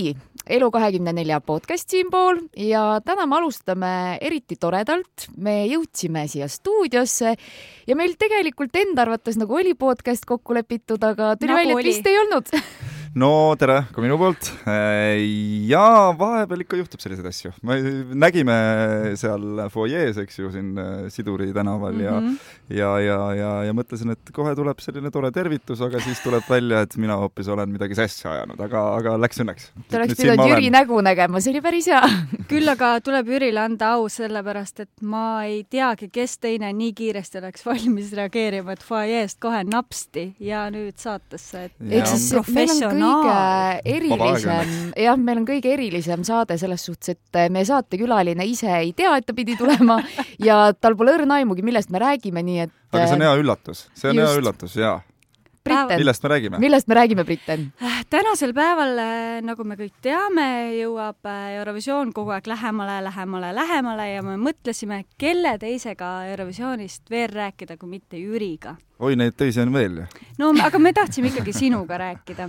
nii, Elu24 podcast siinpool ja täna me alustame eriti toredalt. me jõudsime siia stuudiosse ja meil tegelikult enda arvates nagu oli podcast kokku lepitud, aga tuli nagu välja, et vist ei olnud no tere ka minu poolt. ja vahepeal ikka juhtub selliseid asju. me nägime seal fuajees, eks ju, siin äh, Siduri tänaval mm -hmm. ja, ja, ja, ja, ja mõtlesin, et kohe tuleb selline tore tervitus, aga siis tuleb välja, et mina hoopis olen midagi sassi ajanud, aga, aga läks õnneks. Te oleks pidanud Jüri olen... nägu nägema, see oli päris hea küll aga tuleb Jürile anda au, sellepärast et ma ei teagi, kes teine nii kiiresti oleks valmis reageerima, et fuajeest kohe napsti ja nüüd saatesse, et ehk siis professionaal kõige erilisem, jah, meil on kõige erilisem saade selles suhtes, et meie saatekülaline ise ei tea, et ta pidi tulema ja tal pole õrna aimugi, millest me räägime, nii et aga see on hea üllatus, see on just. hea üllatus, jaa Britten. millest me räägime? millest me räägime, Britten? Äh, tänasel päeval, äh, nagu me kõik teame, jõuab äh, Eurovisioon kogu aeg lähemale, lähemale, lähemale ja me mõtlesime, kelle teisega Eurovisioonist veel rääkida, kui mitte Jüriga. oi, neid teisi on veel ju? no aga me tahtsime ikkagi sinuga rääkida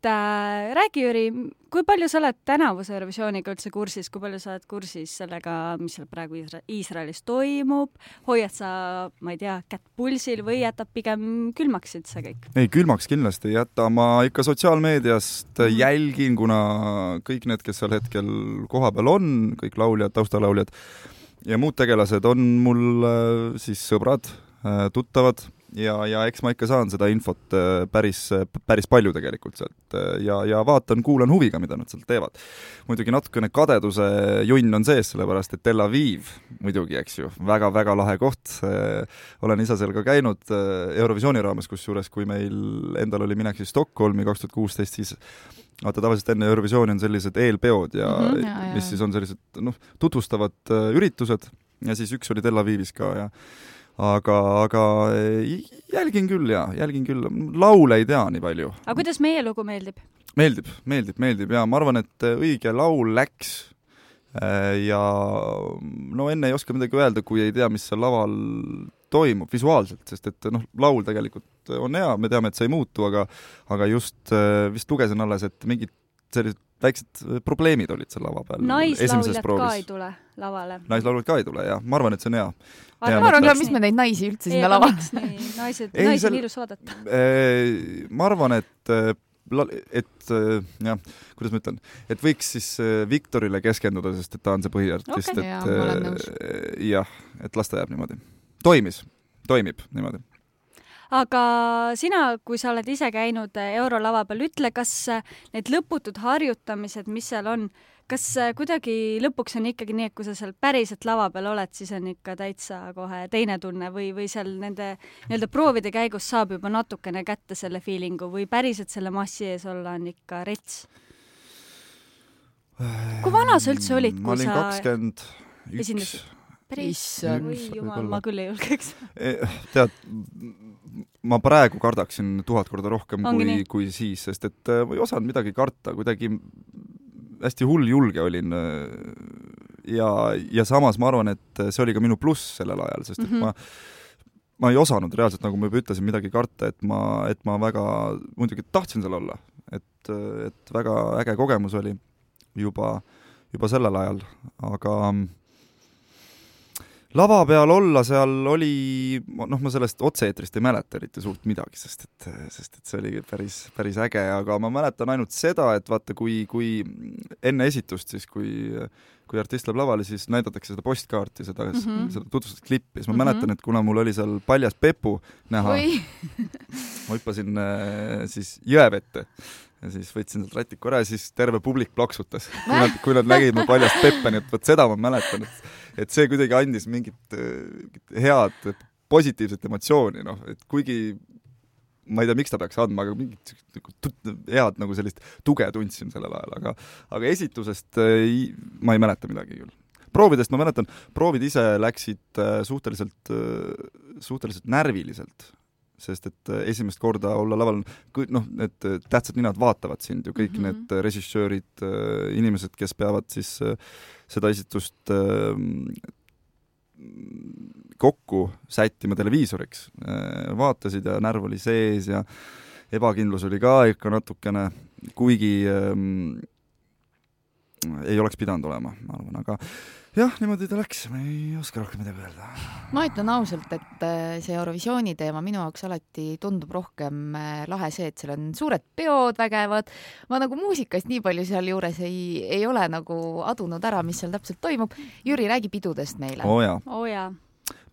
et äh, räägi, Jüri, kui palju sa oled tänavuse Eurovisiooniga üldse kursis, kui palju sa oled kursis sellega, mis seal praegu Iisra Iisraelis toimub, hoiad sa, ma ei tea, kätt pulsil või jätab pigem külmaks see kõik? ei, külmaks kindlasti ei jäta, ma ikka sotsiaalmeediast -hmm. jälgin, kuna kõik need, kes seal hetkel kohapeal on, kõik lauljad, taustalauljad ja muud tegelased on mul äh, siis sõbrad, äh, tuttavad ja, ja eks ma ikka saan seda infot äh, päris, päris palju tegelikult sealt äh, ja, ja vaatan, kuulan huviga, mida nad seal teevad. muidugi natukene kadeduse junn on sees, sellepärast et Tel Aviv muidugi, eks ju väga,, väga-väga lahe koht, äh, olen ise seal ka käinud Eurovisiooni raames, kusjuures kui meil endal oli minek siis Stockholmi kaks tuhat kuusteist, siis vaata, tavaliselt enne Eurovisiooni on sellised eelpeod ja mm -hmm, ja, ja. mis siis on sellised noh, tutvustavad üritused ja siis üks oli Tel Avivis ka ja aga, aga jälgin küll ja, jälgin küll, laule ei tea nii palju. aga kuidas meie lugu meeldib? meeldib, meeldib, meeldib ja ma arvan, et õige laul läks äh, ja no enne ei oska midagi öelda, kui ei tea, mis seal laval toimub visuaalselt, sest et noh, laul tegelikult on hea, me teame, et see ei muutu, aga aga just äh, vist lugesin alles, et mingid sellised väiksed probleemid olid seal lava peal. naislauljad ka ei tule lavale. naislauljad ka ei tule, jah, ma arvan, et see on hea. ma arvan ka, mis me neid naisi üldse sinna lavale. naised, naisi on ilus vaadata. ma arvan, et et jah, kuidas ma ütlen, et võiks siis Viktorile keskenduda, sest et ta on see põhiartist okay,, et jah, et las ta jääb niimoodi. toimis, toimib niimoodi aga sina, kui sa oled ise käinud äh, eurolava peal, ütle, kas äh, need lõputud harjutamised, mis seal on, kas äh, kuidagi lõpuks on ikkagi nii, et kui sa seal päriselt lava peal oled, siis on ikka täitsa kohe teine tunne või, või seal nende nii-öelda proovide käigus saab juba natukene kätte selle feeling'u või päriselt selle massi ees olla on ikka rets? kui vana sa üldse olid, kui sa kakskümmend üks issand. jumal, ma küll ei julgeks. Eh, tead, ma praegu kardaksin tuhat korda rohkem Ongi kui, kui siis, sest et ma ei osanud midagi karta, kuidagi hästi hulljulge olin. ja, ja samas ma arvan, et see oli ka minu pluss sellel ajal, sest et mm -hmm. ma ma ei osanud reaalselt, nagu ma juba ütlesin, midagi karta, et ma, et ma väga, muidugi tahtsin seal olla, et, et väga äge kogemus oli juba, juba sellel ajal, aga lava peal olla seal oli, noh, ma sellest otse-eetrist ei mäleta eriti suurt midagi, sest et, sest et see oli päris, päris äge, aga ma mäletan ainult seda, et vaata, kui, kui enne esitust siis, kui kui artist läheb lavale, siis näidatakse seda postkaarti, seda mm, -hmm. seda tutvustusklippi, siis ma mm -hmm. mäletan, et kuna mul oli seal paljas pepu näha, ma hüppasin äh, siis jõe vette ja siis võtsin sealt rätiku ära ja siis terve publik plaksutas, kui nad, kui nad nägid mu paljast peppa, nii et vot seda ma mäletan, et et see kuidagi andis mingit head positiivset emotsiooni, noh, et kuigi ma ei tea, miks ta peaks andma, aga mingit nagu head nagu sellist tuge tundsin sellel ajal, aga aga esitusest ei, ma ei mäleta midagi küll. proovidest ma mäletan, proovid ise läksid äh, suhteliselt, äh, suhteliselt närviliselt, sest et äh, esimest korda olla laval, noh, need tähtsad ninad vaatavad sind ju, kõik mm -hmm. need režissöörid, inimesed, kes peavad siis seda esitust kokku sättima televiisoriks, vaatasid ja närv oli sees ja ebakindlus oli ka ikka natukene, kuigi ähm, ei oleks pidanud olema, ma arvan, aga jah, niimoodi ta läks, ma ei oska rohkem midagi öelda. ma ütlen ausalt, et äh, see Eurovisiooni teema minu jaoks alati tundub rohkem äh, lahe see, et seal on suured peod vägevad. ma nagu muusikast nii palju sealjuures ei, ei ole nagu adunud ära, mis seal täpselt toimub. Jüri, räägi pidudest meile. oo oh, jaa oh, jaa.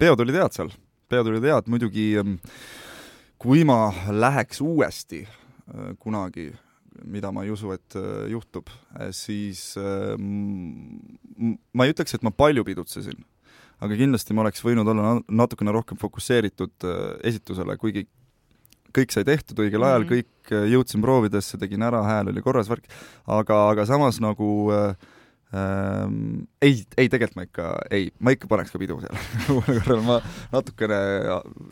peod olid head seal, peod olid head, muidugi ähm, kui ma läheks uuesti äh, kunagi mida ma ei usu, et juhtub, siis ma ei ütleks, et ma palju pidutsesin, aga kindlasti ma oleks võinud olla natukene rohkem fokusseeritud esitusele, kuigi kõik sai tehtud õigel ajal mm, -hmm. kõik jõudsin proovidesse, tegin ära, hääl oli korras, värk, aga, aga samas nagu äh, Ähm, ei, ei tegelikult ma ikka, ei, ma ikka paneks ka pidu seal uuel korral ma natukene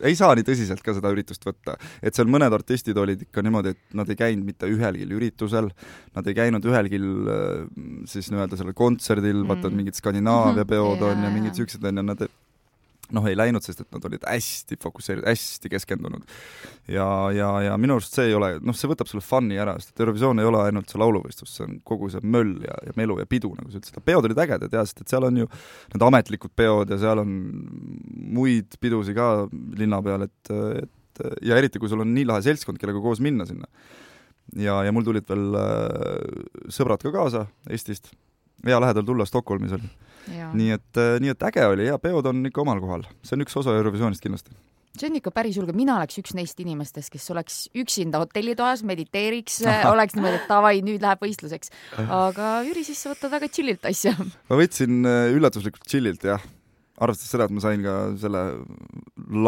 ei saa nii tõsiselt ka seda üritust võtta. et seal mõned artistid olid ikka niimoodi, et nad ei käinud mitte ühelgi üritusel, nad ei käinud ühelgi äh, siis nii-öelda sellel kontserdil mm., vaata mingid Skandinaavia mhm. peod mm -hmm. on ja mingid siuksed on ja nad noh, ei läinud, sest et nad olid hästi fokusseeritud, hästi keskendunud. ja, ja, ja minu arust see ei ole, noh, see võtab selle fun'i ära, sest et Eurovisioon ei ole ainult see lauluvõistlus, see on kogu see möll ja, ja melu ja pidu, nagu sa ütlesid, peod olid ägedad ja sest et seal on ju need ametlikud peod ja seal on muid pidusid ka linna peal, et, et ja eriti, kui sul on nii lahe seltskond, kellega koos minna sinna. ja, ja mul tulid veel äh, sõbrad ka kaasa Eestist, hea lähedal tulla, Stockholmis oli nii et, äh, nii et äge oli ja peod on ikka omal kohal, see on üks osa Eurovisioonist kindlasti see on ikka päris julge, mina oleks üks neist inimestest, kes oleks üksinda hotellitoas, mediteeriks, oleks niimoodi, et davai, nüüd läheb võistluseks. aga Jüri, siis sa võtad väga chillilt asja. ma võtsin äh, üllatuslikult chillilt, jah. arvestades seda, et ma sain ka selle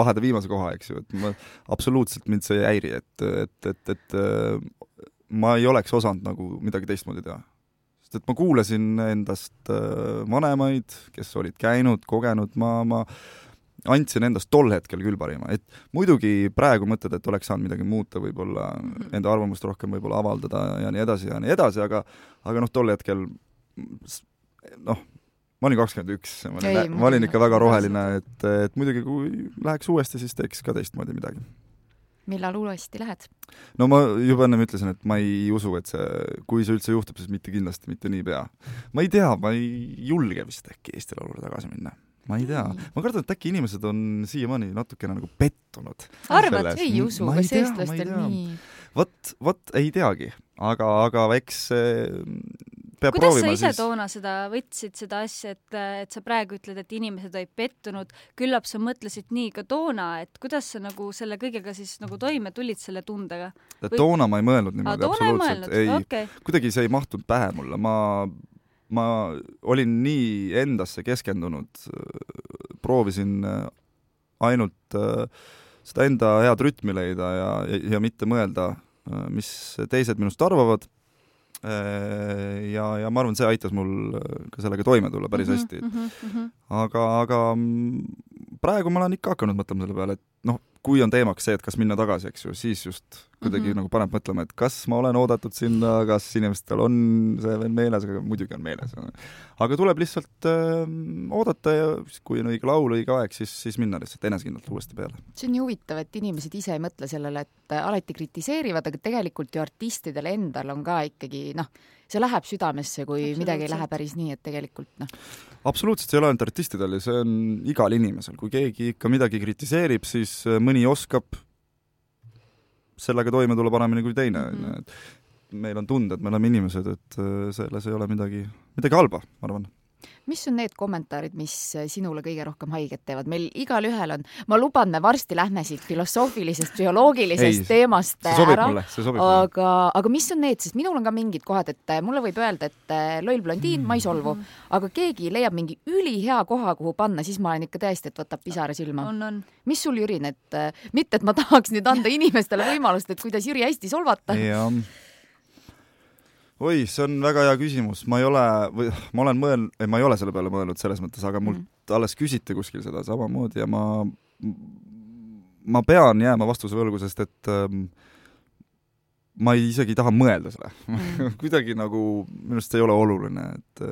laheda viimase koha, eks ju, et ma absoluutselt mind see ei häiri, et, et, et, et äh, ma ei oleks osanud nagu midagi teistmoodi teha sest et ma kuulasin endast äh, vanemaid, kes olid käinud, kogenud, ma, ma andsin endast tol hetkel küll parima, et muidugi praegu mõtled, et oleks saanud midagi muuta, võib-olla mhm. enda arvamust rohkem võib-olla avaldada ja nii edasi ja nii edasi, aga aga noh, tol hetkel noh, ma olin kakskümmend üks, ma olin, ma olin ikka väga roheline, et, et muidugi kui läheks uuesti, siis teeks ka teistmoodi midagi millal uuesti lähed? no ma juba ennem ütlesin, et ma ei usu, et see, kui see üldse juhtub, siis mitte kindlasti mitte niipea. ma ei tea, ma ei julge vist äkki Eesti Laulule tagasi minna ma ei tea, ma kardan, et äkki inimesed on siiamaani natukene nagu pettunud. arvad, ei usu, kas eestlastel nii? vot, vot ei teagi, aga, aga eks peab kuidas proovima, sa ise siis... toona seda võtsid, seda asja, et, et sa praegu ütled, et inimesed olid pettunud, küllap sa mõtlesid nii ka toona, et kuidas sa nagu selle kõigega siis nagu toime tulid, selle tundega? Või... toona ma ei mõelnud niimoodi absoluutselt, ei, ei okay., kuidagi see ei mahtunud pähe mulle, ma ma olin nii endasse keskendunud, proovisin ainult äh, seda enda head rütmi leida ja, ja, ja mitte mõelda, äh, mis teised minust arvavad. Äh, ja, ja ma arvan, see aitas mul äh, ka sellega toime tulla päris mhm, hästi mm. -hmm. aga, aga mm, praegu ma olen ikka hakanud mõtlema selle peale, et noh, kui on teemaks see, et kas minna tagasi, eks ju, siis just kuidagi mm -hmm. nagu paneb mõtlema, et kas ma olen oodatud sinna, kas inimestel on see veel meeles, aga muidugi on meeles. aga tuleb lihtsalt öö, äh, oodata ja kui on õige laul, õige aeg, siis, siis minna lihtsalt enesekindlalt uuesti peale. see on nii huvitav, et inimesed ise ei mõtle sellele, et alati kritiseerivad, aga tegelikult ju artistidel endal on ka ikkagi noh, see läheb südamesse, kui midagi ei lähe päris nii, et tegelikult noh. absoluutselt, see ei ole ainult artistidel ja see on igal inimesel, kui keegi ikka midagi kritiseerib, siis äh, mõni oskab sellega toime tulla paremini kui teine, on ju, et meil on tunded, me oleme inimesed, et äh, selles ei ole midagi, midagi halba, ma arvan mis on need kommentaarid, mis sinule kõige rohkem haiget teevad? meil igalühel on, ma luban, me varsti lähme siit filosoofilisest, psühholoogilisest Ei, teemast ära, aga, aga mis on need, sest minul on ka mingid kohad, et mulle võib öelda, et äh, loll blondiin mm., ma ei solvu, aga keegi leiab mingi ülihea koha, kuhu panna, siis ma olen ikka tõesti, et võtab pisara silma. mis sul, Jüri, need, äh, mitte et ma tahaks nüüd anda inimestele võimalust, et kuidas Jüri hästi solvata oi, see on väga hea küsimus, ma ei ole, või ma olen mõelnud, ei, ma ei ole selle peale mõelnud selles mõttes, aga mult mm. alles küsiti kuskil seda samamoodi ja ma, ma pean jääma vastuse võlgu, sest et ähm, ma ei, isegi ei taha mõelda selle mm. kuidagi nagu minu arust see ei ole oluline, et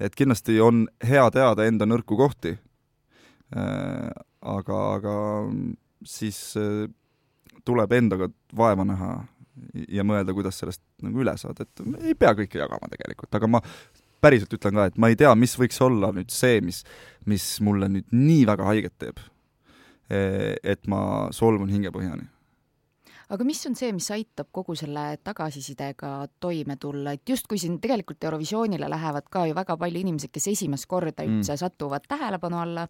et kindlasti on hea teada enda nõrku kohti äh,, aga, aga siis äh, tuleb endaga vaeva näha ja mõelda, kuidas sellest nagu üle saada, et ei pea kõike jagama tegelikult, aga ma päriselt ütlen ka, et ma ei tea, mis võiks olla nüüd see, mis, mis mulle nüüd nii väga haiget teeb. et ma solvun hingepõhjani aga mis on see, mis aitab kogu selle tagasisidega toime tulla, et justkui siin tegelikult Eurovisioonile lähevad ka ju väga palju inimesed, kes esimest korda mm. üldse mm. satuvad tähelepanu alla,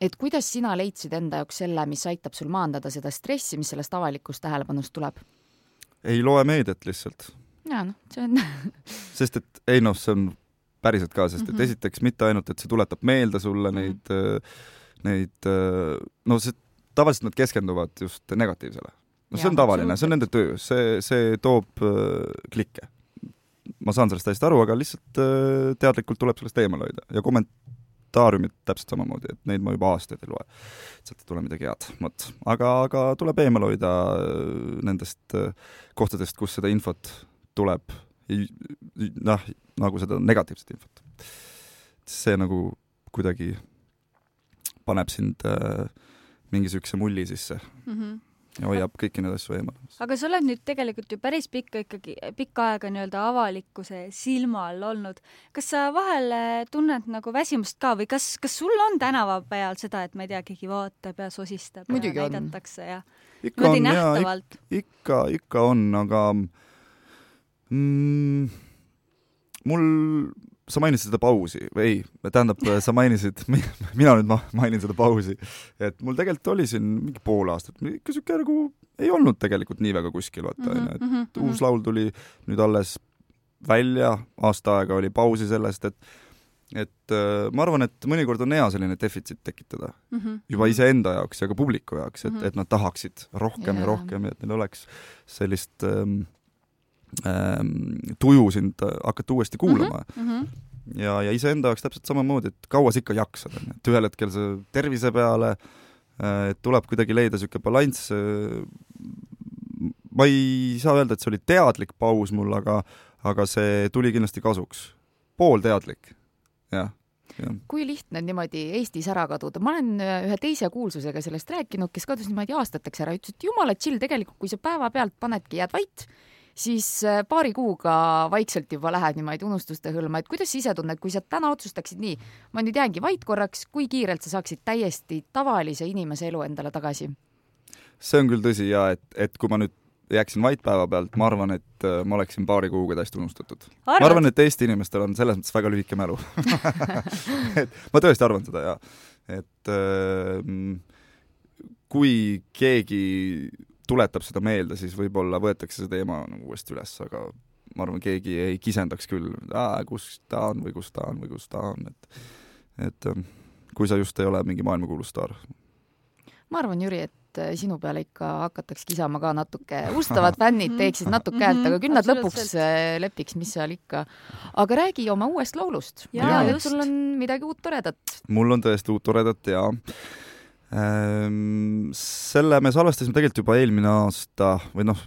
et kuidas sina leidsid enda jaoks selle, mis aitab sul maandada seda stressi, mis sellest avalikust tähelepanust tuleb? Ei loe meediat lihtsalt. jaa, noh, see on sest et ei noh, see on päriselt ka, sest et mm -hmm. esiteks mitte ainult, et see tuletab meelde sulle mhm. neid mm, -hmm. neid, no see, tavaliselt nad keskenduvad just negatiivsele no see on tavaline, see on nende töö, see, see toob äh, klikke. ma saan sellest hästi aru, aga lihtsalt äh, teadlikult tuleb sellest eemale hoida ja kommentaariumid täpselt samamoodi, et neid ma juba aastaid ei loe. sealt ei tule midagi head, vot. aga, aga tuleb eemale hoida äh, nendest äh, kohtadest, kus seda infot tuleb, noh, nagu seda negatiivset infot. see nagu kuidagi paneb sind äh, mingi niisuguse mulli sisse mm. -hmm hoiab kõiki neid asju eemal. aga sa oled nüüd tegelikult ju päris pikka ikkagi, pikka aega nii-öelda avalikkuse silma all olnud. kas sa vahel eh, tunned nagu väsimust ka või kas, kas sul on tänava peal seda, et ma ei tea, keegi vaatab ja sosistab Muidugi ja näidatakse ja ikka on jaa, ikka, ikka on, aga mm, mul sa mainisid seda pausi või ei, tähendab, sa mainisid, mina nüüd ma mainin seda pausi, et mul tegelikult oli siin mingi pool aastat, ikka siuke nagu ei olnud tegelikult nii väga kuskil, vaata onju, et mm -hmm. uus laul tuli nüüd alles välja, aasta aega oli pausi sellest, et et äh, ma arvan, et mõnikord on hea selline defitsiit tekitada mm -hmm. juba iseenda jaoks ja ka publiku jaoks, et mm, -hmm. et nad tahaksid rohkem yeah. ja rohkem ja et neil oleks sellist ähm, tuju sind hakata uuesti kuulama mm. -hmm. ja, ja iseenda jaoks täpselt samamoodi, et kaua sa ikka jaksad, onju, et ühel hetkel sa tervise peale äh,, et tuleb kuidagi leida niisugune balanss äh,, ma ei saa öelda, et see oli teadlik paus mul, aga aga see tuli kindlasti kasuks. poolteadlik, jah Ja. kui lihtne on niimoodi Eestis ära kaduda, ma olen äh, ühe teise kuulsusega sellest rääkinud, kes kadus niimoodi aastateks ära, ütles, et jumala chill tegelikult, kui sa päevapealt panedki, jääd vait siis äh, paari kuuga vaikselt juba lähed niimoodi unustuste hõlma, et kuidas sa ise tunned, kui sa täna otsustaksid nii, ma nüüd jäängi vait korraks, kui kiirelt sa saaksid täiesti tavalise inimese elu endale tagasi? see on küll tõsi ja et, et kui ma nüüd jääksin vait päeva pealt, ma arvan, et äh, ma oleksin paari kuuga täiesti unustatud. ma arvan, et Eesti inimestel on selles mõttes väga lühike mälu et ma tõesti arvan seda ja et äh, kui keegi tuletab seda meelde, siis võib-olla võetakse see teema nagu uuesti üles, aga ma arvan, keegi ei kisendaks küll, kus ta on või kus ta on või kus ta on, et et ähm, kui sa just ei ole mingi maailmakuulus staar. ma arvan, Jüri, et äh, sinu peale ikka hakataks kisama ka natuke, ustavad fännid teeksid natuke häält, aga küll nad lõpuks äh, lepiks, mis seal ikka. aga räägi oma uuest laulust. sul on midagi uut toredat. mul on tõesti uut toredat ja selle me salvestasime tegelikult juba eelmine aasta või noh,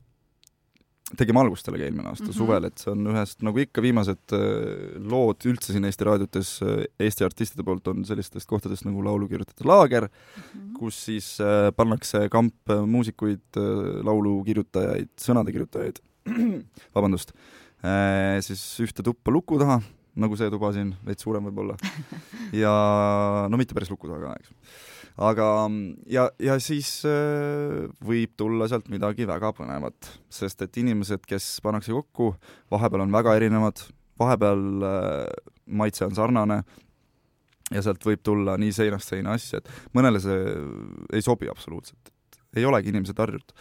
tegime algust sellega eelmine aasta mm -hmm. suvel, et see on ühest, nagu ikka, viimased äh, lood üldse siin Eesti raadiotes äh, Eesti artistide poolt on sellistest kohtadest nagu laulukirjutajate laager mm, -hmm. kus siis äh, pannakse kamp muusikuid, laulukirjutajaid, sõnade kirjutajaid, vabandust, siis ühte tuppa luku taha, nagu see tuba siin, veits suurem võib-olla, ja no mitte päris luku taga eks aga ja, ja siis äh, võib tulla sealt midagi väga põnevat, sest et inimesed, kes pannakse kokku, vahepeal on väga erinevad, vahepeal äh, maitse on sarnane ja sealt võib tulla nii seinast seina asja, et mõnele see ei sobi absoluutselt ei olegi inimesed harjunud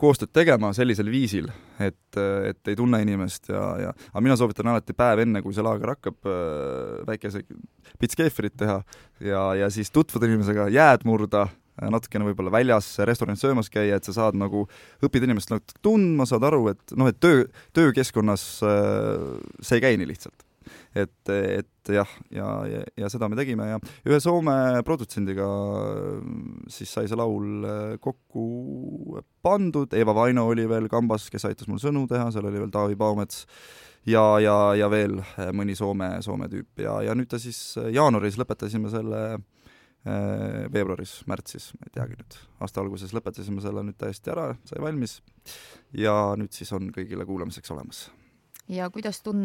koostööd tegema sellisel viisil, et, et ei tunne inimest ja, ja aga mina soovitan alati päev enne, kui see laager hakkab, äh, väikese pits keefrit teha ja, ja siis tutvuda inimesega, jääd murda, natukene võib-olla väljas restoranis söömas käia, et sa saad nagu, õpid inimest natuke tundma, saad aru, et noh, et töö, töökeskkonnas äh, see ei käi nii lihtsalt et, et jah, ja, ja, ja seda me tegime ja ühe Soome produtsendiga siis sai see laul äh, kokku pandud, Eva Vaino oli veel kambas, kes aitas mul sõnu teha, seal oli veel Taavi Paumets ja, ja, ja veel mõni Soome, Soome tüüp. Ja, ja nüüd ta siis äh, jaanuaris lõpetasime selle veebruaris, märtsis, ma ei teagi nüüd, aasta alguses lõpetasime selle nüüd täiesti ära, sai valmis. Ja nüüd siis on kõigile kuulamiseks olemas. ja kuidas tunne